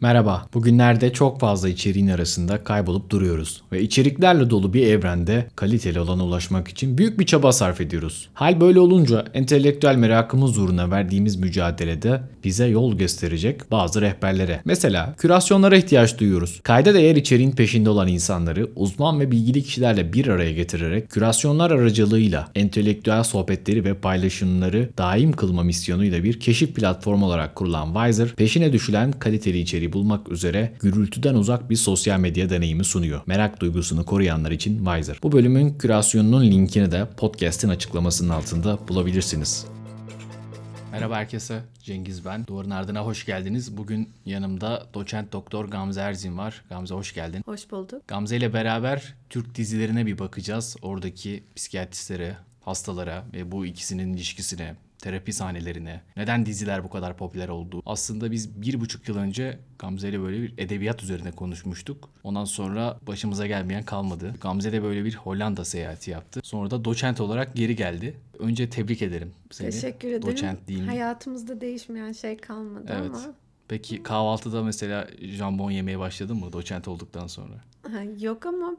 Merhaba. Bugünlerde çok fazla içeriğin arasında kaybolup duruyoruz ve içeriklerle dolu bir evrende kaliteli olana ulaşmak için büyük bir çaba sarf ediyoruz. Hal böyle olunca entelektüel merakımız uğruna verdiğimiz mücadelede bize yol gösterecek bazı rehberlere. Mesela kürasyonlara ihtiyaç duyuyoruz. Kayda değer içeriğin peşinde olan insanları uzman ve bilgili kişilerle bir araya getirerek kürasyonlar aracılığıyla entelektüel sohbetleri ve paylaşımları daim kılma misyonuyla bir keşif platformu olarak kurulan Wiser, peşine düşülen kaliteli içeriği bulmak üzere gürültüden uzak bir sosyal medya deneyimi sunuyor. Merak duygusunu koruyanlar için Wiser. Bu bölümün kürasyonunun linkini de podcast'in açıklamasının altında bulabilirsiniz. Merhaba herkese. Cengiz ben. Duvarın ardına hoş geldiniz. Bugün yanımda doçent doktor Gamze Erzin var. Gamze hoş geldin. Hoş bulduk. Gamze ile beraber Türk dizilerine bir bakacağız. Oradaki psikiyatristlere, hastalara ve bu ikisinin ilişkisine, terapi sahnelerine, neden diziler bu kadar popüler oldu. Aslında biz bir buçuk yıl önce Gamze ile böyle bir edebiyat üzerine konuşmuştuk. Ondan sonra başımıza gelmeyen kalmadı. Gamze de böyle bir Hollanda seyahati yaptı. Sonra da doçent olarak geri geldi. Önce tebrik ederim seni. Teşekkür ederim. Doçent değil mi? Hayatımızda değişmeyen şey kalmadı Evet. ama Peki kahvaltıda mesela jambon yemeye başladın mı doçent olduktan sonra? yok ama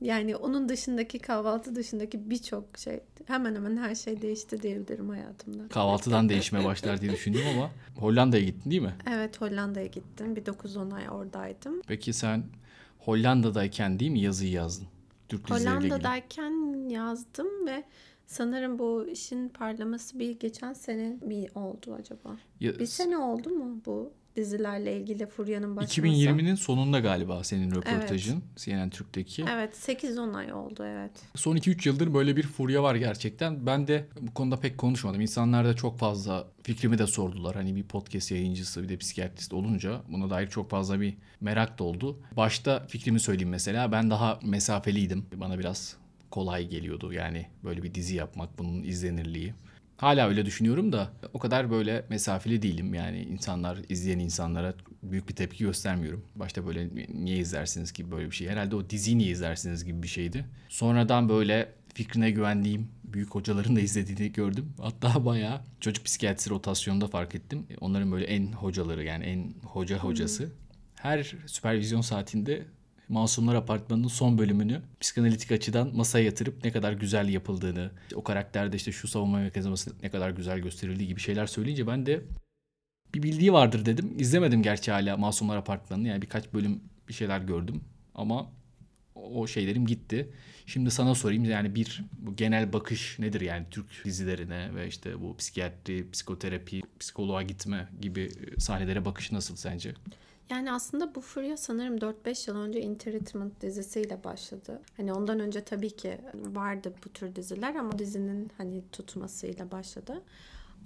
yani onun dışındaki kahvaltı dışındaki birçok şey hemen hemen her şey değişti diyebilirim hayatımda. Kahvaltıdan değişmeye başlar diye düşündüm ama Hollanda'ya gittin değil mi? Evet Hollanda'ya gittim. Bir 9-10 ay oradaydım. Peki sen Hollanda'dayken değil mi yazıyı yazdın? Türk. Hollanda'dayken yazdım ve sanırım bu işin parlaması bir geçen sene mi oldu acaba? Ya- Bir sene oldu mu bu dizilerle ilgili Furya'nın başlaması? 2020'nin sonunda galiba senin röportajın CNN Türk'teki. Evet 8-10 ay oldu evet. Son 2-3 yıldır böyle bir furya var gerçekten. Ben de bu konuda pek konuşmadım. İnsanlar da çok fazla fikrimi de sordular. Hani bir podcast yayıncısı bir de psikiyatrist olunca buna dair çok fazla bir merak da oldu. Başta fikrimi söyleyeyim mesela. Ben daha mesafeliydim. Bana biraz kolay geliyordu yani böyle bir dizi yapmak, bunun izlenirliği. Hala öyle düşünüyorum da o kadar böyle mesafeli değilim. Yani insanlar, izleyen insanlara büyük bir tepki göstermiyorum. Başta böyle niye izlersiniz gibi böyle bir şey. Herhalde o diziyi niye izlersiniz gibi bir şeydi. Sonradan böyle fikrine güvendiğim büyük hocaların da izlediğini gördüm. Hatta bayağı çocuk psikiyatrisi rotasyonunda fark ettim. Onların böyle en hocaları yani en hoca hocası. Her süpervizyon saatinde Masumlar Apartmanı'nın son bölümünü psikanalitik açıdan masaya yatırıp ne kadar güzel yapıldığını, o karakterde işte şu savunma mekanizması ne kadar güzel gösterildiği gibi şeyler söyleyince ben de bir bildiği vardır dedim. İzlemedim gerçi hala Masumlar Apartmanı'nı. Yani birkaç bölüm bir şeyler gördüm ama o şeylerim gitti. Şimdi sana sorayım yani bir bu genel bakış nedir yani Türk dizilerine ve işte bu psikiyatri, psikoterapi, psikoloğa gitme gibi sahnelere bakış nasıl sence? Yani aslında bu furya sanırım 4-5 yıl önce In dizisiyle başladı. Hani ondan önce tabii ki vardı bu tür diziler ama dizinin hani tutmasıyla başladı.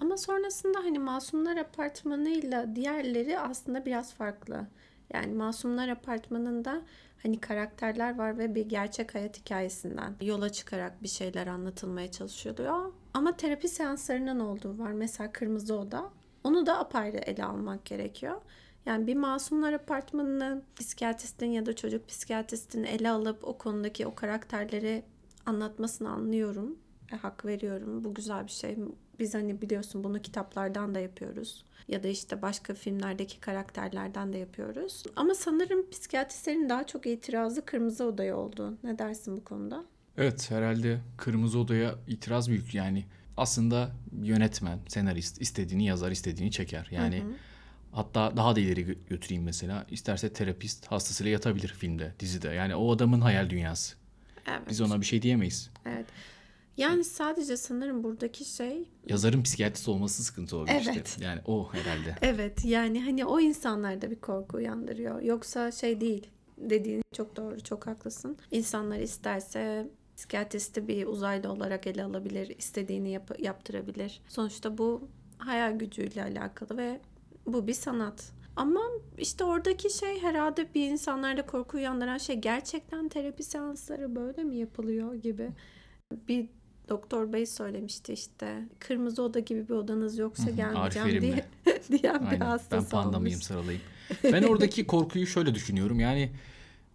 Ama sonrasında hani Masumlar Apartmanı'yla diğerleri aslında biraz farklı. Yani Masumlar Apartmanı'nda hani karakterler var ve bir gerçek hayat hikayesinden yola çıkarak bir şeyler anlatılmaya çalışıyordu. Ama terapi seanslarının olduğu var. Mesela Kırmızı Oda. Onu da apayrı ele almak gerekiyor. Yani bir masumlar apartmanını psikiyatristin ya da çocuk psikiyatristin ele alıp o konudaki o karakterleri anlatmasını anlıyorum. E, hak veriyorum. Bu güzel bir şey. Biz hani biliyorsun bunu kitaplardan da yapıyoruz. Ya da işte başka filmlerdeki karakterlerden de yapıyoruz. Ama sanırım psikiyatristlerin daha çok itirazı Kırmızı Oda'ya oldu. Ne dersin bu konuda? Evet herhalde Kırmızı Oda'ya itiraz büyük yani. Aslında yönetmen, senarist istediğini yazar, istediğini çeker. Yani Hı hı. Hatta daha da ileri gö- götüreyim mesela. İsterse terapist hastasıyla yatabilir filmde, dizide. Yani o adamın hayal dünyası. Evet. Biz ona bir şey diyemeyiz. Evet. Yani sadece sanırım buradaki şey Yazarın psikiyatrist olması sıkıntı olabilir Evet. işte. Yani o herhalde. Evet yani hani o insanlarda bir korku uyandırıyor. Yoksa şey değil. Dediğin çok doğru, çok haklısın. İnsanlar isterse psikiyatristi bir uzaylı olarak ele alabilir, istediğini yap- yaptırabilir. Sonuçta bu hayal gücüyle alakalı ve bu bir sanat. Ama işte oradaki şey herhalde bir insanlarda korku uyandıran şey gerçekten terapi seansları böyle mi yapılıyor gibi. Bir doktor bey söylemişti işte kırmızı oda gibi bir odanız yoksa gelmeyeceğim Arif diye diyen bir Aynen. Ben hastası panda olmuş. mıyım sarılayım. Ben oradaki korkuyu şöyle düşünüyorum. Yani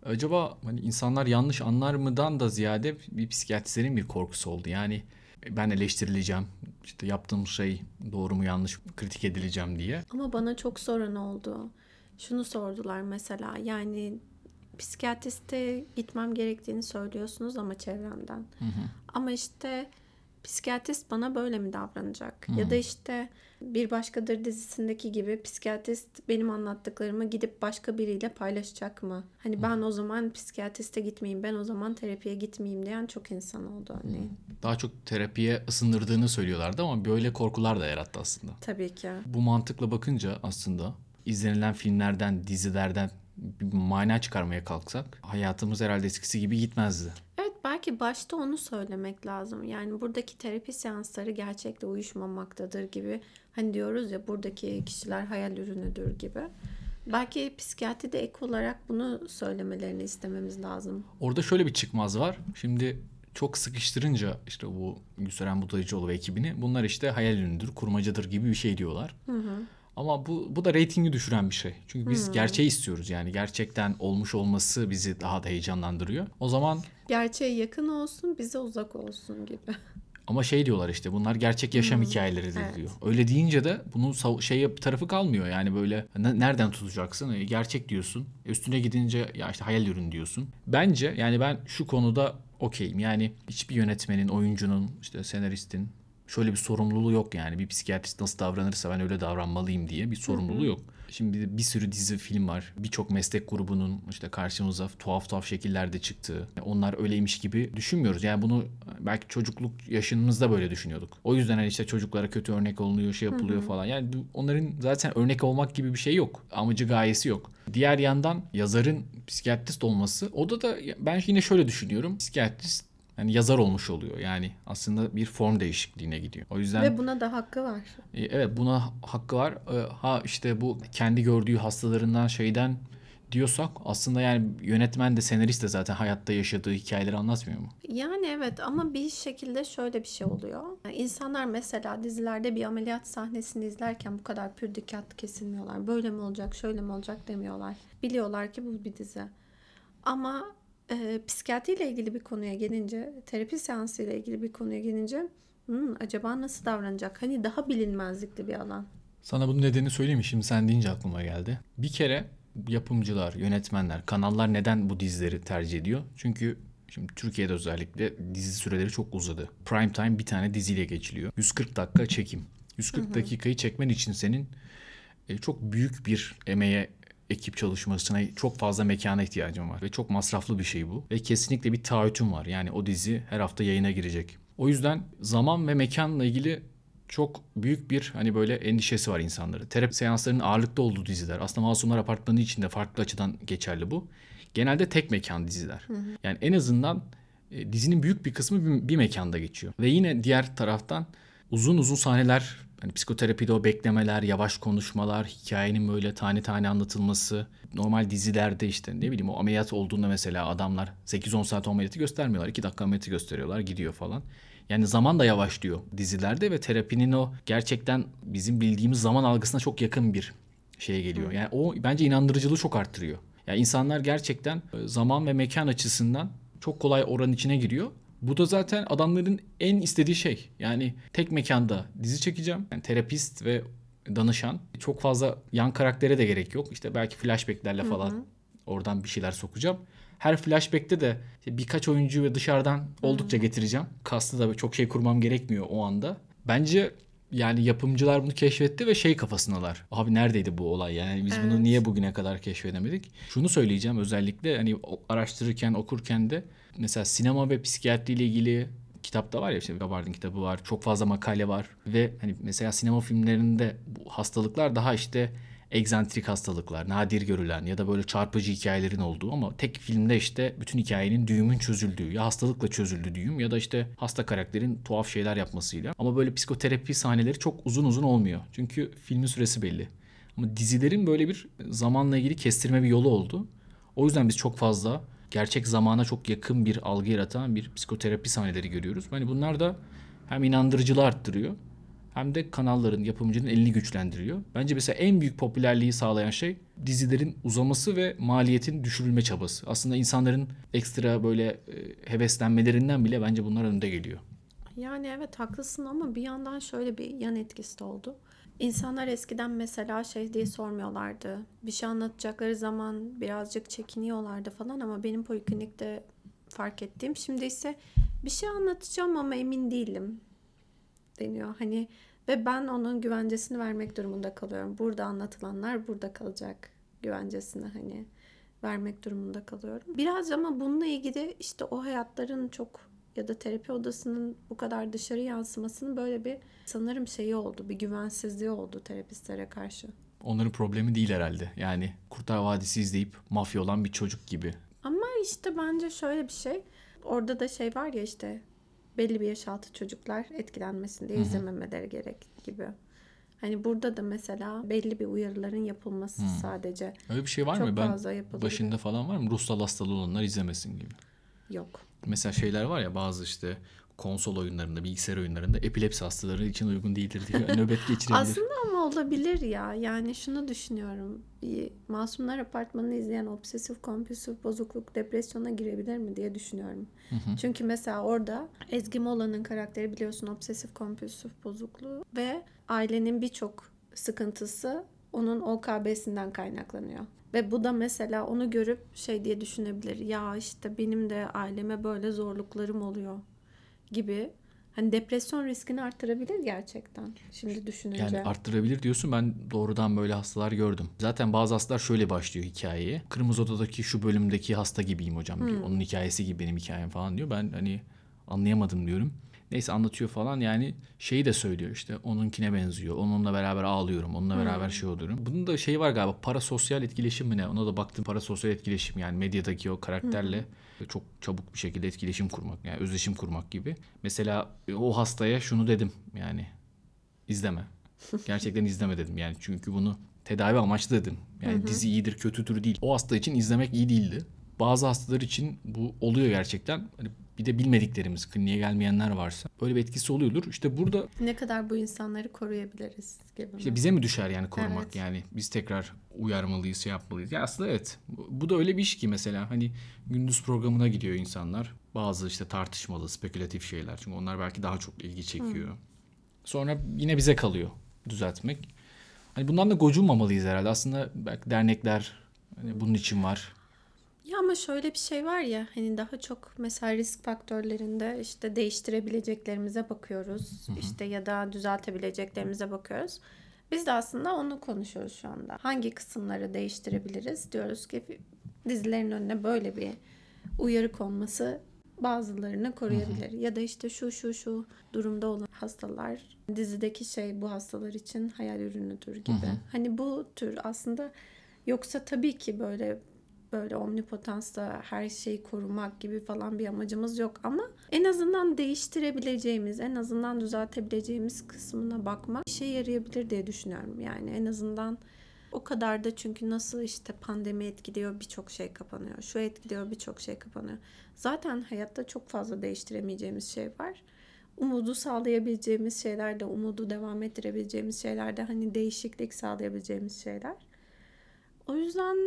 acaba hani insanlar yanlış anlar mıdan da ziyade bir psikiyatristlerin bir korkusu oldu. Yani ben eleştirileceğim. işte yaptığım şey doğru mu yanlış mı kritik edileceğim diye. Ama bana çok sorun oldu. Şunu sordular mesela yani psikiyatriste gitmem gerektiğini söylüyorsunuz ama çevremden. Ama işte psikiyatrist bana böyle mi davranacak? Ya da işte Bir Başkadır dizisindeki gibi psikiyatrist benim anlattıklarımı gidip başka biriyle paylaşacak mı? Hani ben o zaman psikiyatriste gitmeyeyim, ben o zaman terapiye gitmeyeyim diyen çok insan oldu örneğin. Daha çok terapiye ısındırdığını söylüyorlardı ama böyle korkular da yarattı aslında. Tabii ki. Bu mantıkla bakınca aslında izlenilen filmlerden, dizilerden bir mana çıkarmaya kalksak hayatımız herhalde eskisi gibi gitmezdi. Belki başta onu söylemek lazım. Yani buradaki terapi seansları gerçekle uyuşmamaktadır gibi. Hani diyoruz ya buradaki kişiler hayal ürünüdür gibi. Belki psikiyatride ek olarak bunu söylemelerini istememiz lazım. Orada şöyle bir çıkmaz var. Şimdi çok sıkıştırınca işte bu Gülseren Budayıcıoğlu ve ekibini bunlar işte hayal ürünüdür, kurmacadır gibi bir şey diyorlar. Ama bu, bu da reytingi düşüren bir şey. Çünkü biz gerçeği istiyoruz yani. Gerçekten olmuş olması bizi daha da heyecanlandırıyor. O zaman Gerçeğe yakın olsun, bize uzak olsun gibi. ama şey diyorlar işte bunlar gerçek yaşam hikayeleridir evet. diyor. Öyle deyince de bunun şey tarafı kalmıyor yani böyle ne- nereden tutacaksın? E, gerçek diyorsun. E, Üstüne gidince ya işte hayal ürün diyorsun. Bence yani ben şu konuda okeyim. Yani hiçbir yönetmenin, oyuncunun, işte senaristin şöyle bir sorumluluğu yok yani. Bir psikiyatrist nasıl davranırsa ben öyle davranmalıyım diye bir sorumluluğu yok. Şimdi bir sürü dizi film var. Birçok meslek grubunun işte karşımıza tuhaf tuhaf şekillerde çıktığı. Onlar öyleymiş gibi düşünmüyoruz. Yani bunu belki çocukluk yaşımızda böyle düşünüyorduk. O yüzden hani işte çocuklara kötü örnek olunuyor, şey yapılıyor falan. Yani onların zaten örnek olmak gibi bir şey yok. Amacı gayesi yok. Diğer yandan yazarın psikiyatrist olması o da da ben yine şöyle düşünüyorum. Psikiyatrist yani yazar olmuş oluyor. Yani aslında bir form değişikliğine gidiyor. O yüzden Ve buna da hakkı var. e, Evet buna hakkı var. E, Ha işte bu kendi gördüğü hastalarından şeyden diyorsak aslında yani yönetmen de senarist de zaten hayatta yaşadığı hikayeleri anlatmıyor mu? Yani evet ama bir şekilde şöyle bir şey oluyor. Yani İnsanlar mesela dizilerde bir ameliyat sahnesini izlerken bu kadar pür dikkat kesilmiyorlar. Böyle mi olacak, şöyle mi olacak demiyorlar. Biliyorlar ki bu bir dizi. Ama e, psikiyatriyle ilgili bir konuya gelince, terapi seansıyla ilgili bir konuya gelince "Hmm, acaba nasıl davranacak? Hani daha bilinmezlikli bir alan. Sana bunun nedenini söyleyeyim mi? Şimdi sen deyince aklıma geldi. Bir kere yapımcılar, yönetmenler, kanallar neden bu dizileri tercih ediyor? Çünkü şimdi Türkiye'de özellikle dizi süreleri çok uzadı. Prime time bir tane diziyle geçiliyor. 140 dakika çekim. 140 dakikayı çekmen için senin e, çok büyük bir emeğe ekip çalışmasına çok fazla mekana ihtiyacın var ve çok masraflı bir şey bu ve kesinlikle bir taahhütün var yani o dizi her hafta yayına girecek. O yüzden zaman ve mekanla ilgili çok büyük bir hani böyle endişesi var insanların. Terapi seanslarının ağırlıkta olduğu diziler. Aslında Masumlar Apartmanı için de farklı açıdan geçerli bu. Genelde tek mekan diziler. Yani en azından e, dizinin büyük bir kısmı bir, bir mekanda geçiyor. Ve yine diğer taraftan uzun uzun sahneler hani psikoterapide o beklemeler, yavaş konuşmalar, hikayenin böyle tane tane anlatılması. Normal dizilerde işte ne bileyim o ameliyat olduğunda mesela adamlar 8-10 saat ameliyatı göstermiyorlar. 2 dakika ameliyatı gösteriyorlar gidiyor falan. Yani zaman da yavaşlıyor dizilerde ve terapinin o gerçekten bizim bildiğimiz zaman algısına çok yakın bir şeye geliyor. Yani o bence inandırıcılığı çok arttırıyor. Yani insanlar gerçekten e, zaman ve mekan açısından çok kolay oranın içine giriyor. Bu da zaten adamların en istediği şey. Yani tek mekanda dizi çekeceğim. Yani terapist ve danışan. Çok fazla yan karaktere de gerek yok. İşte belki flashbacklerle falan oradan bir şeyler sokacağım. Her flashback'te de işte birkaç oyuncuyu dışarıdan oldukça getireceğim. Kastı da çok şey kurmam gerekmiyor o anda. Bence yani yapımcılar bunu keşfetti ve şey kafasındalar. Abi neredeydi bu olay yani biz bunu Evet. niye bugüne kadar keşfedemedik? Şunu söyleyeceğim özellikle hani araştırırken okurken de mesela sinema ve psikiyatri ile ilgili kitap da var ya işte Gabard'ın kitabı var. Çok fazla makale var ve hani mesela sinema filmlerinde bu hastalıklar daha işte egzantrik hastalıklar, nadir görülen ya da böyle çarpıcı hikayelerin olduğu ama tek filmde işte bütün hikayenin düğümün çözüldüğü ya hastalıkla çözüldü düğüm ya da işte hasta karakterin tuhaf şeyler yapmasıyla. Ama böyle psikoterapi sahneleri çok uzun uzun olmuyor. Çünkü filmin süresi belli. Ama dizilerin böyle bir zamanla ilgili kestirme bir yolu oldu. O yüzden biz çok fazla gerçek zamana çok yakın bir algı yaratan bir psikoterapi sahneleri görüyoruz. Hani bunlar da hem inandırıcılığı arttırıyor hem de kanalların, yapımcının elini güçlendiriyor. Bence mesela en büyük popülerliği sağlayan şey dizilerin uzaması ve maliyetin düşürülme çabası. Aslında insanların ekstra böyle e, heveslenmelerinden bile bence bunlar önde geliyor. Yani evet haklısın ama bir yandan şöyle bir yan etkisi de oldu. İnsanlar eskiden mesela şey diye sormuyorlardı. Bir şey anlatacakları zaman birazcık çekiniyorlardı falan ama benim poliklinikte fark ettiğim şimdi ise bir şey anlatacağım ama emin değilim deniyor. Hani ve ben onun güvencesini vermek durumunda kalıyorum. Burada anlatılanlar burada kalacak güvencesini hani vermek durumunda kalıyorum. Biraz ama bununla ilgili işte o hayatların çok ya da terapi odasının bu kadar dışarı yansımasının böyle bir sanırım şeyi oldu. Bir güvensizliği oldu terapistlere karşı. Onların problemi değil herhalde. Yani Kurtlar Vadisi izleyip mafya olan bir çocuk gibi. Ama işte bence şöyle bir şey. Orada da şey var ya işte belli bir yaş altı çocuklar etkilenmesin diye izlememeleri gerek gibi. Hani burada da mesela belli bir uyarıların yapılması sadece. Öyle bir şey var Çok mı? Ben başında falan var mı? Ruhsal hastalığı olanlar izlemesin gibi. Yok. Mesela şeyler var ya bazı işte konsol oyunlarında, bilgisayar oyunlarında epilepsi hastaları için uygun değildir diyor. Nöbet geçirebilir. Aslında ama olabilir ya. Yani şunu düşünüyorum. Bir Masumlar Apartmanı'nı izleyen obsesif kompulsif bozukluk depresyona girebilir mi diye düşünüyorum. Çünkü mesela orada Ezgi Mola'nın karakteri biliyorsun obsesif kompulsif bozukluğu ve ailenin birçok sıkıntısı onun OKB'sinden kaynaklanıyor. Ve bu da mesela onu görüp şey diye düşünebilir. Ya işte benim de aileme böyle zorluklarım oluyor gibi. Hani depresyon riskini arttırabilir gerçekten. Şimdi düşününce. Yani arttırabilir diyorsun ben doğrudan böyle hastalar gördüm. Zaten bazı hastalar şöyle başlıyor hikayeye. Kırmızı Oda'daki şu bölümdeki hasta gibiyim hocam diyor. Onun hikayesi gibi benim hikayem falan diyor. Ben hani anlayamadım diyorum. Neyse anlatıyor falan yani şeyi de söylüyor işte onunkine benziyor. Onunla beraber ağlıyorum. Onunla beraber şey oluyorum. Bunun da şeyi var galiba parasosyal etkileşim mi ne? Ona da baktım parasosyal etkileşim yani medyadaki o karakterle çok çabuk bir şekilde etkileşim kurmak yani özdeşim kurmak gibi. Mesela o hastaya şunu dedim yani izleme. Gerçekten izleme dedim yani çünkü bunu tedavi amaçlı dedim. Yani dizi iyidir kötüdür değil. O hasta için izlemek iyi değildi. Bazı hastalar için bu oluyor gerçekten. Hani bir de bilmediklerimiz, kliniğe gelmeyenler varsa böyle bir etkisi oluyordur. İşte burada Ne kadar bu insanları koruyabiliriz gibi. işte bize mi düşer yani korumak Evet. yani biz tekrar uyarmalıyız, şey yapmalıyız. Ya aslında evet. Bu, da öyle bir iş ki mesela hani gündüz programına gidiyor insanlar. Bazı işte tartışmalı, spekülatif şeyler. Çünkü onlar belki daha çok ilgi çekiyor. Sonra yine bize kalıyor düzeltmek. Hani bundan da gocunmamalıyız herhalde. Aslında belki dernekler hani bunun için var. Ya ama şöyle bir şey var ya hani daha çok mesela risk faktörlerinde işte değiştirebileceklerimize bakıyoruz. işte ya da düzeltebileceklerimize bakıyoruz. Biz de aslında onu konuşuyoruz şu anda. Hangi kısımları değiştirebiliriz? Diyoruz ki dizilerin önüne böyle bir uyarı konması bazılarını koruyabilir. Ya da işte şu şu şu durumda olan hastalar dizideki şey bu hastalar için hayal ürünüdür gibi. Hani bu tür aslında yoksa tabii ki böyle böyle omnipotansla her şeyi korumak gibi falan bir amacımız yok ama en azından değiştirebileceğimiz, en azından düzeltebileceğimiz kısmına bakmak işe yarayabilir diye düşünüyorum. Yani en azından o kadar da çünkü nasıl işte pandemi etkiliyor birçok şey kapanıyor. Şu etkiliyor birçok şey kapanıyor. Zaten hayatta çok fazla değiştiremeyeceğimiz şey var. Umudu sağlayabileceğimiz şeyler de, umudu devam ettirebileceğimiz şeyler de hani değişiklik sağlayabileceğimiz şeyler. O yüzden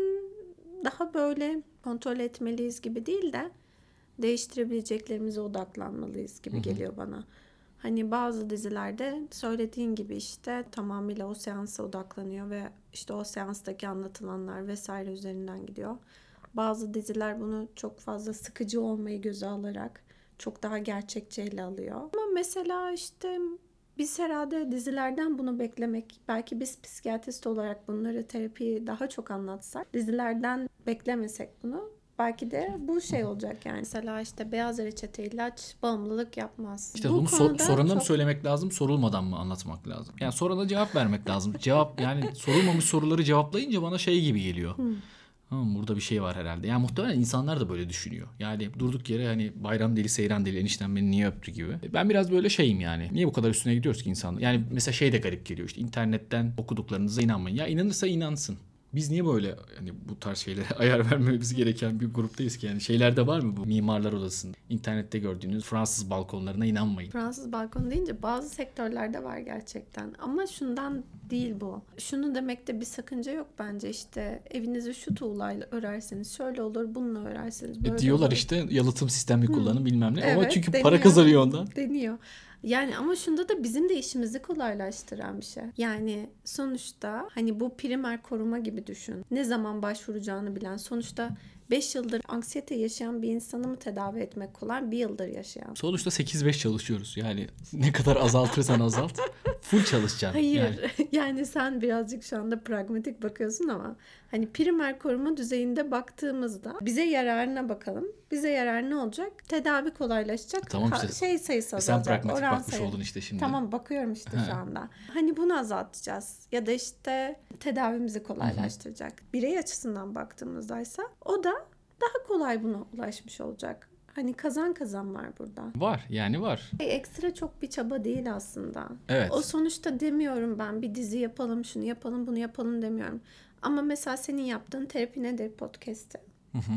daha böyle kontrol etmeliyiz gibi değil de değiştirebileceklerimize odaklanmalıyız gibi geliyor bana. Hani bazı dizilerde söylediğin gibi işte tamamıyla o seansa odaklanıyor ve işte o seanstaki anlatılanlar vesaire üzerinden gidiyor. Bazı diziler bunu çok fazla sıkıcı olmayı göze alarak çok daha gerçekçi ele alıyor. Ama mesela işte biz herhalde dizilerden bunu beklemek, belki biz psikiyatrist olarak bunları terapiyi daha çok anlatsak, dizilerden beklemesek bunu belki de bu şey olacak yani. Mesela işte beyaz reçete ilaç bağımlılık yapmaz. İşte Bu bunu sor, konuda sorana mı çok- söylemek lazım, sorulmadan mı anlatmak lazım? Yani sorana cevap vermek lazım. Cevap yani sorulmamış soruları cevaplayınca bana şey gibi geliyor. Burada bir şey var herhalde. Yani muhtemelen insanlar da böyle düşünüyor. Yani durduk yere hani bayram deli seyran deli enişten beni niye öptü gibi. Ben biraz böyle şeyim yani. Niye bu kadar üstüne gidiyoruz ki insanlar? Yani mesela şey de garip geliyor işte internetten okuduklarınıza inanmayın. Ya inanırsa inansın. Biz niye böyle hani bu tarz şeylere ayar vermemiz gereken bir gruptayız ki yani şeylerde var mı bu mimarlar odasında internette gördüğünüz Fransız balkonlarına inanmayın. Fransız balkonu deyince bazı sektörlerde var gerçekten. Ama şundan değil bu. Şunu demekte bir sakınca yok bence işte evinizi şu tuğlayla örerseniz şöyle olur bununla örerseniz böyle E, diyorlar olur. işte yalıtım sistemi kullanın bilmem ne. Ama Evet, çünkü deniyor. para kazanıyor ondan. deniyor. Yani ama şunda da bizim de işimizi kolaylaştıran bir şey. Yani sonuçta hani bu primer koruma gibi düşün. Ne zaman başvuracağını bilen sonuçta 5 yıldır anksiyete yaşayan bir insanı mı tedavi etmek kolay? Bir yıldır yaşayan. Sonuçta 8-5 çalışıyoruz. Yani ne kadar azaltırsan azalt. Full çalışacaksın. Hayır. Yani. Yani. sen birazcık şu anda pragmatik bakıyorsun ama hani primer koruma düzeyinde baktığımızda bize yararına bakalım. Bize yarar ne olacak? Tedavi kolaylaşacak. Tamam Ha- işte. şey sayısı E Sen azalacak. pragmatik oran bakmış sayı- oldun işte şimdi. Tamam bakıyorum işte He. şu anda. Hani bunu azaltacağız ya da işte tedavimizi kolaylaştıracak. Birey açısından baktığımızdaysa o da daha kolay buna ulaşmış olacak. Hani kazan kazan var burada. Var yani var. E, Ekstra çok bir çaba değil aslında. Evet. O sonuçta demiyorum ben bir dizi yapalım, şunu yapalım, bunu yapalım demiyorum. Ama mesela senin yaptığın terapi nedir podcast'te?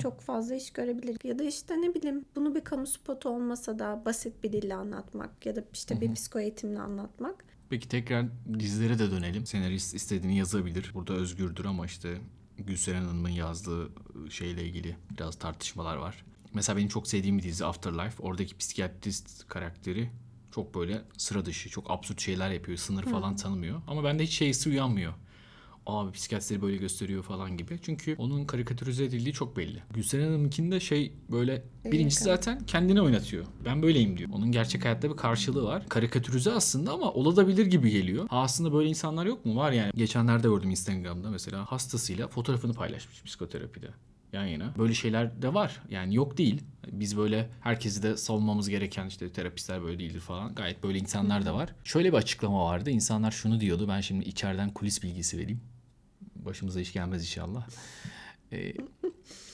Çok fazla iş görebilir. Ya da işte ne bileyim bunu bir kamu spotu olmasa da basit bir dille anlatmak ya da işte bir psiko eğitimle anlatmak. Peki tekrar dizilere de dönelim. Senarist istediğini yazabilir. Burada özgürdür ama işte Gülseren Hanım'ın yazdığı şeyle ilgili biraz tartışmalar var. Mesela benim çok sevdiğim bir dizi Afterlife. Oradaki psikiyatrist karakteri çok böyle sıra dışı, çok absürt şeyler yapıyor. Sınır falan tanımıyor. Ama bende hiç şeysi uyanmıyor. Abi psikiyatristleri böyle gösteriyor falan gibi. Çünkü onun karikatürize edildiği çok belli. Gülseren Hanım'ınkinde şey böyle birincisi zaten kendini oynatıyor. Ben böyleyim diyor. Onun gerçek hayatta bir karşılığı var. Karikatürize aslında ama olabilir gibi geliyor. Ha aslında böyle insanlar yok mu? Var yani. Geçenlerde gördüm Instagram'da mesela hastasıyla fotoğrafını paylaşmış psikoterapide yan yana. Böyle şeyler de var. Yani yok değil. Biz böyle herkesi de savunmamız gereken işte terapistler böyle değildir falan. Gayet böyle insanlar da var. Şöyle bir açıklama vardı. İnsanlar şunu diyordu. Ben şimdi içeriden kulis bilgisi vereyim. Başımıza iş gelmez inşallah. Ee,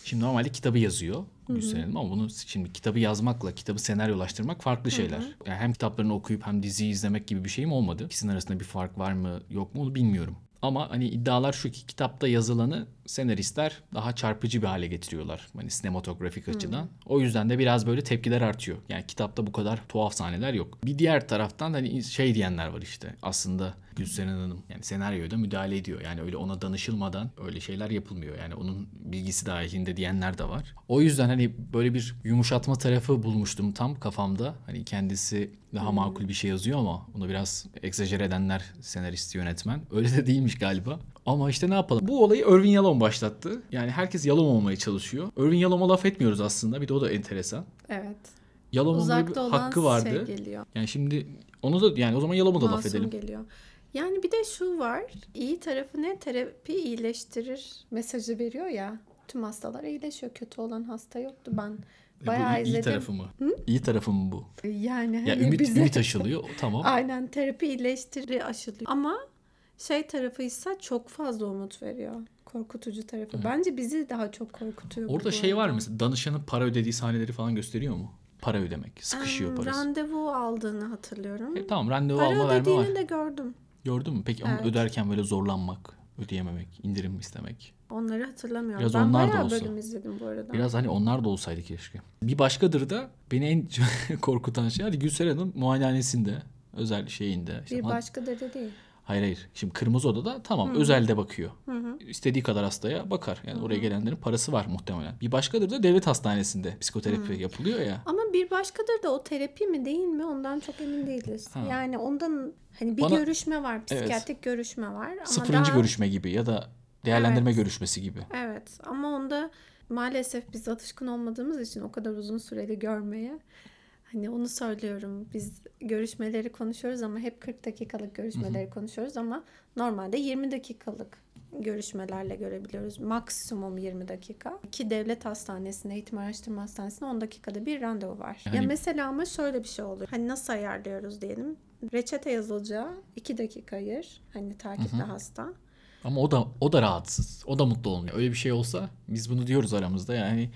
şimdi normalde kitabı yazıyor Gülseren Hanım ama bunu şimdi kitabı yazmakla kitabı senaryolaştırmak farklı şeyler. Yani hem kitaplarını okuyup hem diziyi izlemek gibi bir şeyim olmadı. İkisinin arasında bir fark var mı yok mu onu bilmiyorum. Ama hani iddialar şu ki kitapta yazılanı senaristler daha çarpıcı bir hale getiriyorlar. Hani sinematografik açıdan. O yüzden de biraz böyle tepkiler artıyor. Yani kitapta bu kadar tuhaf sahneler yok. Bir diğer taraftan hani şey diyenler var işte. Aslında Gülseren Hanım yani senaryoya da müdahale ediyor. Yani öyle ona danışılmadan öyle şeyler yapılmıyor. Yani onun bilgisi dahilinde diyenler de var. O yüzden hani böyle bir yumuşatma tarafı bulmuştum tam kafamda. Hani kendisi daha makul bir şey yazıyor ama onu biraz egzajer edenler senarist yönetmen. Öyle de değilmiş galiba. Ama işte ne yapalım? Bu olayı Irvin Yalom başlattı. Yani herkes Yalom olmaya çalışıyor. Irvin Yalom'a laf etmiyoruz aslında. Bir de o da enteresan. Evet. Yalom'un bir hakkı vardı. şey geliyor. Yani şimdi onu da yani o zaman Yalom'a da laf Masum edelim. geliyor. Yani bir de şu var. İyi tarafı ne? Terapi iyileştirir mesajı veriyor ya. Tüm hastalar iyileşiyor. Kötü olan hasta yoktu. Ben E, bu bayağı iyi, izledim. tarafı mı? İyi tarafı mı bu? Yani Ya hani ümit bize- ümit aşılıyor. Tamam. Aynen terapi iyileştiri aşılıyor. Ama şey tarafıysa çok fazla umut veriyor. Korkutucu tarafı. Bence bizi daha çok korkutuyor. Orada şey var mı? Mesela danışanın para ödediği sahneleri falan gösteriyor mu? Para ödemek. Sıkışıyor parası. Randevu aldığını hatırlıyorum. E, tamam randevu Para alma verme var. ödediğini de gördüm. Gördün mü? Peki Evet. öderken böyle zorlanmak, ödeyememek, indirim istemek. Onları hatırlamıyorum. Biraz ben onlar da olsa. bölüm izledim bu arada. Biraz hani onlar da olsaydı keşke. Bir başkadır da beni en korkutan şey hadi Gülseren Hanım muayenehanesinde özel şeyinde. işte bir başkadır da değil. Hayır hayır. Şimdi Kırmızı Oda'da tamam özelde bakıyor. İstediği kadar hastaya bakar. Yani oraya gelenlerin parası var muhtemelen. Bir başkadır da devlet hastanesinde psikoterapi yapılıyor ya. Ama bir başkadır da o terapi mi değil mi ondan çok emin değiliz. Ha. Yani ondan hani bir Bana- görüşme var, psikiyatrik görüşme var ama Sıfırıncı daha görüşme gibi ya da değerlendirme Evet. görüşmesi gibi. Evet ama onda maalesef biz alışkın olmadığımız için o kadar uzun süreli görmeye hani onu söylüyorum. Biz görüşmeleri konuşuyoruz ama hep 40 dakikalık görüşmeleri konuşuyoruz ama normalde 20 dakikalık görüşmelerle görebiliyoruz. Maksimum 20 dakika. Ki devlet hastanesinde, eğitim araştırma hastanesinde 10 dakikada bir randevu var. Yani- Ya mesela ama şöyle bir şey oluyor. Hani nasıl ayarlıyoruz diyelim. Reçete yazılacağı 2 dakika ayır. Hani takipte hasta. Ama o da o da rahatsız. O da mutlu olmuyor. Öyle bir şey olsa biz bunu diyoruz aramızda yani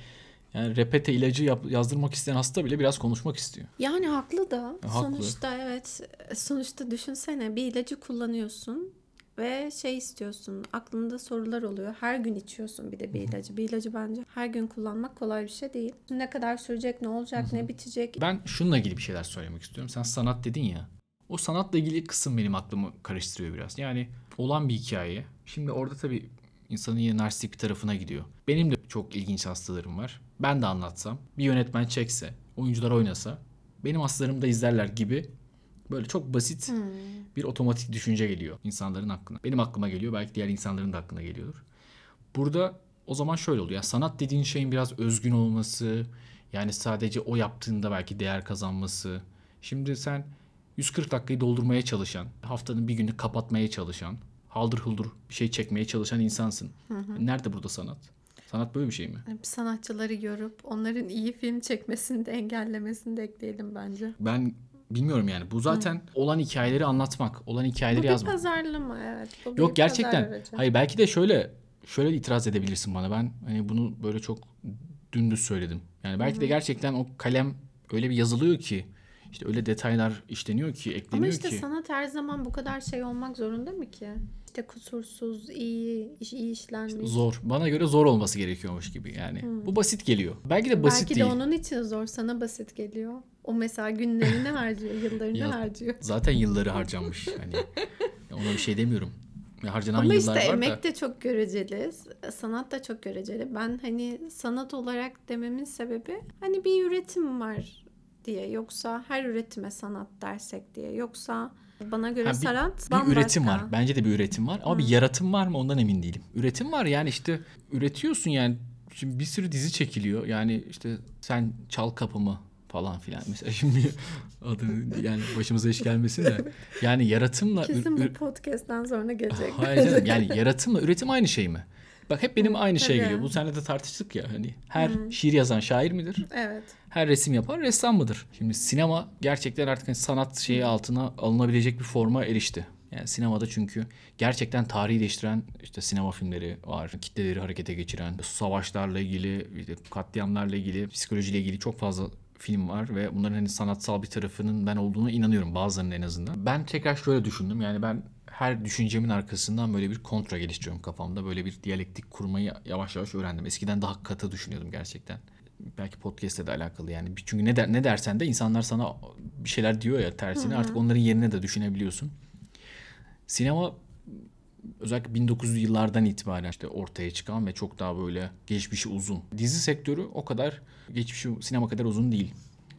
yani repete ilacı yap- yazdırmak isteyen hasta bile biraz konuşmak istiyor. Yani haklı da. E, haklı. Sonuçta evet. Sonuçta düşünsene bir ilacı kullanıyorsun ve şey istiyorsun. Aklında sorular oluyor. Her gün içiyorsun bir de bir ilacı. Bir ilacı bence her gün kullanmak kolay bir şey değil. Ne kadar sürecek, ne olacak, ne bitecek. Ben şununla ilgili bir şeyler söylemek istiyorum. Sen sanat dedin ya. O sanatla ilgili kısım benim aklımı karıştırıyor biraz. Yani olan bir hikaye. Şimdi orada tabii insanın yine narsistik bir tarafına gidiyor. Benim de çok ilginç hastalarım var. Ben de anlatsam, bir yönetmen çekse, oyuncular oynasa, benim hastalarım da izlerler gibi böyle çok basit bir otomatik düşünce geliyor insanların aklına. Benim aklıma geliyor, belki diğer insanların da aklına geliyordur. Burada o zaman şöyle oluyor. Yani sanat dediğin şeyin biraz özgün olması, yani sadece o yaptığında belki değer kazanması. Şimdi sen 140 dakikayı doldurmaya çalışan, haftanın bir günü kapatmaya çalışan, haldır huldur bir şey çekmeye çalışan insansın. Nerede burada sanat? Sanat böyle bir şey mi? Sanatçıları görüp onların iyi film çekmesini de engellemesini de ekleyelim bence. Ben bilmiyorum yani. Bu zaten olan hikayeleri anlatmak, olan Bu hikayeleri bir yazmak. pazarlama evet. Bu bir Yok gerçekten. aracı. Hayır belki de şöyle şöyle itiraz edebilirsin bana. Ben hani bunu böyle çok dümdüz söyledim. Yani belki de gerçekten o kalem öyle bir yazılıyor ki işte öyle detaylar işleniyor ki, Ama ekleniyor işte ki. sanat her zaman bu kadar şey olmak zorunda mı ki? İşte kusursuz, iyi, iş, iyi işlenmiş. Zor. Bana göre zor olması gerekiyormuş gibi yani. Bu basit geliyor. Belki de basit Belki değil. de onun için zor, sana basit geliyor. O mesela günlerini harcıyor, yıllarını Ya, harcıyor. Zaten yılları harcanmış. Hani ona bir şey demiyorum. Ya harcanan Ama yıllar işte var emek da. de çok göreceli, sanat da çok göreceli. Ben hani sanat olarak dememin sebebi hani bir üretim var diye. Yoksa her üretime sanat dersek diye. Yoksa bana göre Ha, bir- sanat Bir bambaşka. üretim var. Bence de bir üretim var. Ama bir yaratım var mı ondan emin değilim. Üretim var yani işte üretiyorsun yani. Şimdi bir sürü dizi çekiliyor. Yani işte sen çal kapımı falan filan. Mesela şimdi adını yani başımıza iş gelmesin de. Yani yaratımla Kesin bu podcast'ten sonra gelecek. Hayır canım, yani yaratımla üretim aynı şey mi? Bak hep benim aynı şey geliyor. Bu sene de tartıştık ya hani her şiir yazan şair midir? evet. Her resim yapan ressam mıdır? Şimdi sinema gerçekten artık hani sanat şeyi altına alınabilecek bir forma erişti. Yani sinemada çünkü gerçekten tarihi değiştiren işte sinema filmleri var. Kitleleri harekete geçiren, savaşlarla ilgili, katliamlarla ilgili, psikolojiyle ilgili çok fazla film var ve bunların hani sanatsal bir tarafının ben olduğuna inanıyorum bazılarının en azından. Ben tekrar şöyle düşündüm. Yani ben her düşüncemin arkasından böyle bir kontra geliştiriyorum kafamda. Böyle bir diyalektik kurmayı yavaş yavaş öğrendim. Eskiden daha katı düşünüyordum gerçekten belki podcast'le de alakalı yani. Çünkü ne der, ne dersen de insanlar sana bir şeyler diyor ya tersine artık onların yerine de düşünebiliyorsun. Sinema özellikle 1900'lü yıllardan itibaren işte ortaya çıkan ve çok daha böyle geçmişi uzun. Dizi sektörü o kadar geçmişi sinema kadar uzun değil.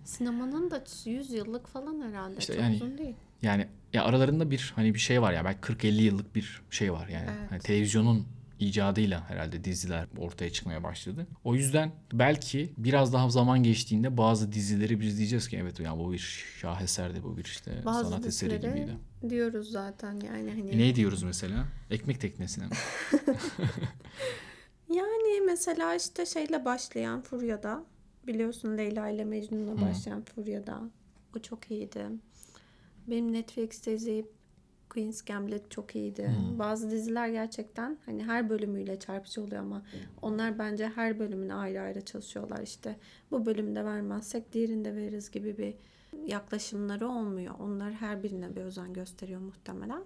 Sinemanın da 100 yıllık falan herhalde. İşte Çok yani- uzun değil. Yani ya aralarında bir hani bir şey var ya belki 40-50 yıllık bir şey var yani. Evet. Hani televizyonun icadıyla herhalde diziler ortaya çıkmaya başladı. O yüzden belki biraz daha zaman geçtiğinde bazı dizileri biz diyeceğiz ki evet ya bu bir şaheserdi bu bir işte Bazı sanat eseri gibiydi. diyoruz zaten yani hani. E ne diyoruz mesela? Ekmek teknesine mi? Yani mesela işte şeyle başlayan Furya'da biliyorsun Leyla ile Mecnun'la başlayan Furya'da o çok iyiydi. Benim Netflix'te izleyip Queen's Gambit çok iyiydi. Bazı diziler gerçekten hani her bölümüyle çarpıcı oluyor ama onlar bence her bölümüne ayrı ayrı çalışıyorlar işte. Bu bölümde vermezsek diğerinde veririz gibi bir yaklaşımları olmuyor. Onlar her birine bir özen gösteriyor muhtemelen.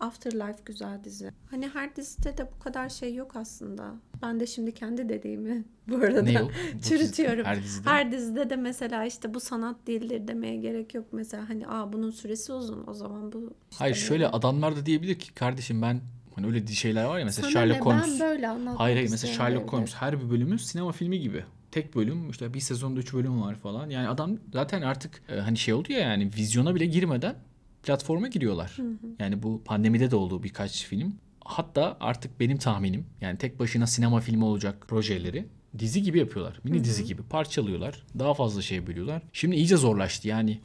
Afterlife güzel dizi. Hani her dizide de bu kadar şey yok aslında. Ben de şimdi kendi dediğimi bu arada ne yok? Bu çürütüyorum. Her dizide. Her dizide de mesela işte bu sanat değildir demeye gerek yok. Mesela hani aa bunun süresi uzun o zaman bu işte Hayır şöyle adamlar da diyebilir ki kardeşim ben hani öyle şeyler var ya mesela Sana ne, Sherlock Holmes. Ben böyle Hayır hayır mesela Sherlock Holmes her bir bölümü sinema filmi gibi. Tek bölüm işte bir sezonda üç bölüm var falan. Yani adam zaten artık e, hani şey oldu ya yani vizyona bile girmeden platforma giriyorlar. Yani bu pandemide de oldu birkaç film. Hatta artık benim tahminim yani tek başına sinema filmi olacak projeleri dizi gibi yapıyorlar. Mini dizi gibi parçalıyorlar. Daha fazla şey bölüyorlar. Şimdi iyice zorlaştı yani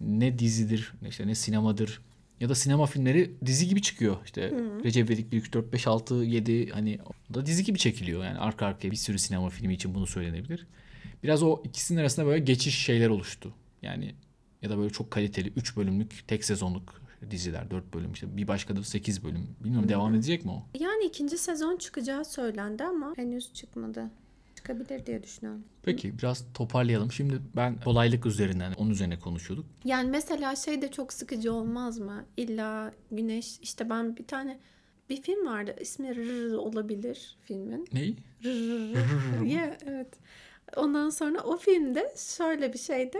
ne dizidir ne işte ne sinemadır ya da sinema filmleri dizi gibi çıkıyor. İşte Recep İvedik 1 2 4 5 6 7 hani da dizi gibi çekiliyor. Yani arka arkaya bir sürü sinema filmi için bunu söylenebilir. Biraz o ikisinin arasında böyle geçiş şeyler oluştu. Yani ya da böyle çok kaliteli 3 bölümlük tek sezonluk diziler 4 bölüm işte bir başka da 8 bölüm. Bilmiyorum devam edecek mi o? Yani ikinci sezon çıkacağı söylendi ama henüz çıkmadı. Çıkabilir diye düşünüyorum. Peki biraz toparlayalım. Şimdi ben kolaylık üzerinden onun üzerine konuşuyorduk. Yani mesela şey de çok sıkıcı olmaz mı? İlla güneş işte ben bir tane bir film vardı ismi Rrr olabilir filmin. Neyi? Rrr. Ya evet. Ondan sonra o filmde şöyle bir şeydi.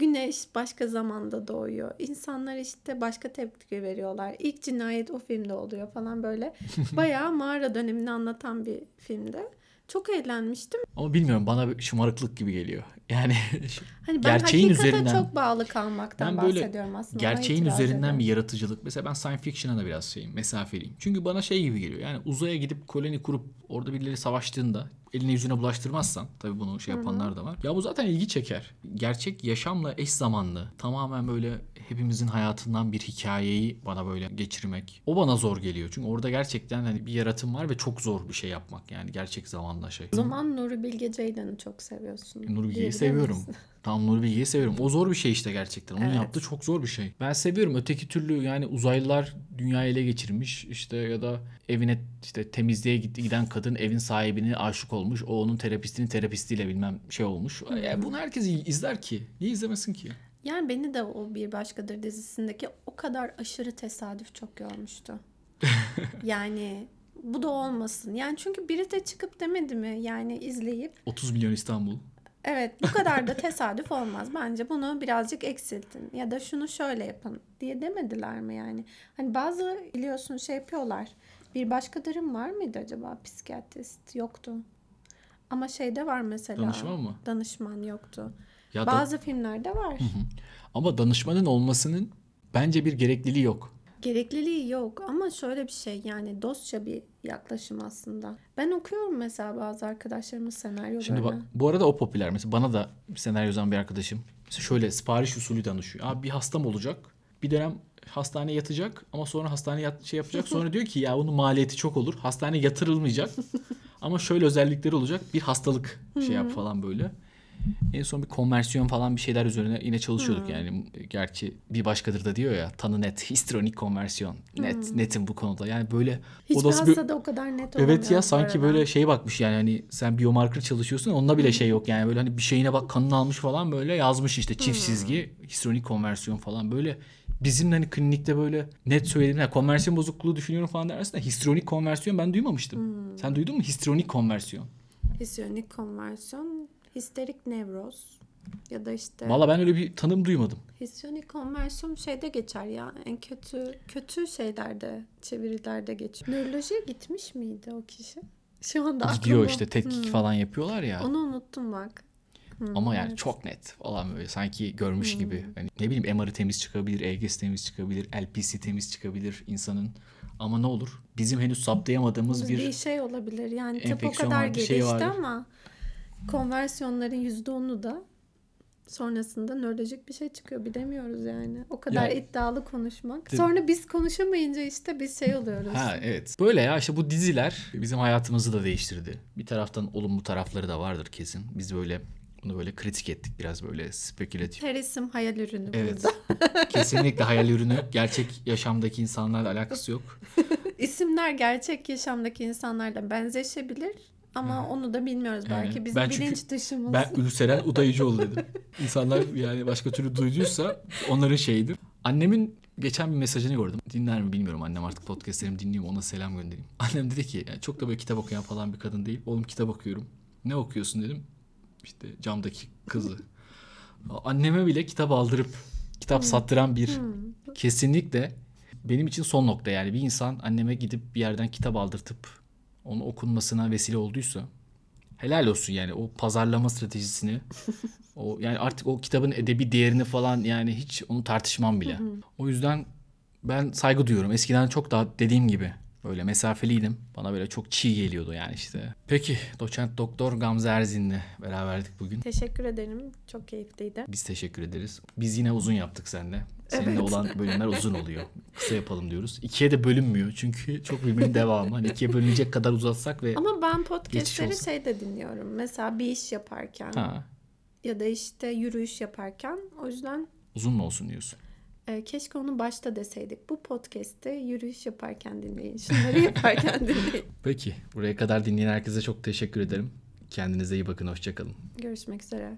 Güneş başka zamanda doğuyor. İnsanlar işte başka tepki veriyorlar. İlk cinayet o filmde oluyor falan böyle. Bayağı mağara dönemini anlatan bir filmde. Çok eğlenmiştim. Ama bilmiyorum bana bir şımarıklık gibi geliyor. Yani Hani ben Gerçeğin üzerinden- çok bağlı kalmaktan Ben böyle bahsediyorum aslında. Gerçeğin üzerinden ediyorum. bir yaratıcılık. Mesela ben science fiction'a da biraz şeyim, mesafeliyim. Çünkü bana şey gibi geliyor. Yani uzaya gidip koloni kurup orada birileri savaştığında eline yüzüne bulaştırmazsan tabii bunu şey yapanlar da var. Ya bu zaten ilgi çeker. Gerçek yaşamla eş zamanlı tamamen böyle hepimizin hayatından bir hikayeyi bana böyle geçirmek. O bana zor geliyor. Çünkü orada gerçekten hani bir yaratım var ve çok zor bir şey yapmak. Yani gerçek zamanla şey. O zaman Nuri Bilge Ceylan'ı çok seviyorsun. Nuri Bilge'yi seviyorum. Tam Nuri Bilge'yi seviyorum. O zor bir şey işte gerçekten. Onun Evet. yaptığı çok zor bir şey. Ben seviyorum. Öteki türlü yani uzaylılar dünyayı ele geçirmiş işte ya da evine işte temizliğe giden kadın evin sahibine aşık olmuş. O onun terapistinin terapistiyle bilmem şey olmuş. Yani bunu herkes izler ki. Niye izlemesin ki? Yani beni de o Bir Başkadır dizisindeki o kadar aşırı tesadüf çok yormuştu. yani bu da olmasın. Yani çünkü biri de çıkıp demedi mi yani izleyip 30 milyon İstanbul. Evet bu kadar da tesadüf olmaz. Bence bunu birazcık eksiltin ya da şunu şöyle yapın diye demediler mi yani? Hani bazı biliyorsun şey yapıyorlar. Bir başkadırım var mıydı acaba psikiyatrist? Yoktu. Ama şeyde var mesela. Danışman mı? Danışman yoktu. Ya da- Bazı filmlerde var. ama danışmanın olmasının bence bir gerekliliği yok. Gerekliliği yok ama şöyle bir şey yani dostça bir yaklaşım aslında. Ben okuyorum mesela bazı arkadaşlarımın senaryolarını. Şimdi bak bu arada o popüler. Mesela bana da senaryo yazan bir arkadaşım. Mesela şöyle sipariş usulü danışıyor. Abi bir hastam olacak. Bir dönem hastaneye yatacak ama sonra hastaneye yat, şey yapacak. Sonra diyor ki ya bunun maliyeti çok olur. Hastaneye yatırılmayacak. ama şöyle özellikleri olacak. Bir hastalık şey yap falan böyle. En son bir konversiyon falan bir şeyler üzerine yine çalışıyorduk yani. Gerçi bir başkadır da diyor ya tanı net, histonik konversiyon. Net, netim bu konuda. Yani böyle Hiçbir bir- hastada o kadar net Evet olamıyor ya sanki arada. böyle şey bakmış yani hani sen biomarker çalışıyorsun onunla bile şey yok yani böyle hani bir şeyine bak kanını almış falan böyle yazmış işte çift çizgi histonik konversiyon falan böyle bizim hani klinikte böyle net söyledim ya konversiyon bozukluğu düşünüyorum falan dersin de histonik konversiyon ben duymamıştım. Sen duydun mu histonik konversiyon? Hisyonik konversiyon, histerik nevroz ya da işte Valla ben öyle bir tanım duymadım. hisyonik konversiyon şeyde geçer ya en kötü kötü şeylerde çevirilerde geçiyor. Nörolojiye gitmiş miydi o kişi? Şu anda Gidiyor aklıma- işte tetkik falan yapıyorlar ya. Onu unuttum bak. Hmm, Ama yani evet. çok net falan böyle sanki görmüş gibi. Hani ne bileyim MR'ı temiz çıkabilir, EGS temiz çıkabilir, LPC temiz çıkabilir insanın. Ama ne olur? Bizim henüz saptayamadığımız bir, bir şey olabilir. Yani tıp o kadar var, şey gelişti vardır. ama konversiyonların %10'u da sonrasında nörolojik bir şey çıkıyor. Bilemiyoruz yani. O kadar Ya- iddialı konuşmak. Mi? Sonra biz konuşamayınca işte biz şey oluyoruz. Ha evet. Böyle ya işte bu diziler bizim hayatımızı da değiştirdi. Bir taraftan olumlu tarafları da vardır kesin. Biz böyle bunu böyle kritik ettik biraz böyle spekülatif. Her isim hayal ürünü Evet. burada. Kesinlikle hayal ürünü. Gerçek yaşamdaki insanlarla alakası yok. İsimler gerçek yaşamdaki insanlarla benzeşebilir ama onu da bilmiyoruz belki. Bizim Ben çünkü- bilinç dışımız. Ben Ülseren Udayıcıoğlu dedim. İnsanlar yani başka türlü duyduysa onların şeyidir. Annemin geçen bir mesajını gördüm. Dinler mi bilmiyorum annem artık podcastlerimi dinliyor ona selam göndereyim. Annem dedi ki yani çok da böyle kitap okuyan falan bir kadın değil. Oğlum kitap okuyorum. Ne okuyorsun dedim. İşte camdaki kızı. Anneme bile kitap aldırıp kitap sattıran bir kesinlikle benim için son nokta yani bir insan anneme gidip bir yerden kitap aldırtıp onu okunmasına vesile olduysa helal olsun yani o pazarlama stratejisini o yani artık o kitabın edebi değerini falan yani hiç onu tartışmam bile. O yüzden ben saygı duyuyorum. Eskiden çok daha dediğim gibi böyle mesafeliydim. Bana böyle çok çiğ geliyordu yani işte. Peki doçent doktor Gamze Erzin'le beraberdik bugün. Teşekkür ederim. Çok keyifliydi. Biz teşekkür ederiz. Biz yine uzun yaptık seninle. Seninle Evet. olan bölümler uzun oluyor. Kısa yapalım diyoruz. İkiye de bölünmüyor çünkü çok birbirinin devamı. Hani ikiye bölünecek kadar uzatsak ve Ama ben podcastleri şey de dinliyorum. Mesela bir iş yaparken ha, ya da işte yürüyüş yaparken. O yüzden uzun mu olsun diyorsun. e, keşke onu başta deseydik. Bu podcast'te yürüyüş yaparken dinleyin. Şunları yaparken dinleyin. Peki buraya kadar dinleyen herkese çok teşekkür ederim. Kendinize iyi bakın. Hoşçakalın. Görüşmek üzere.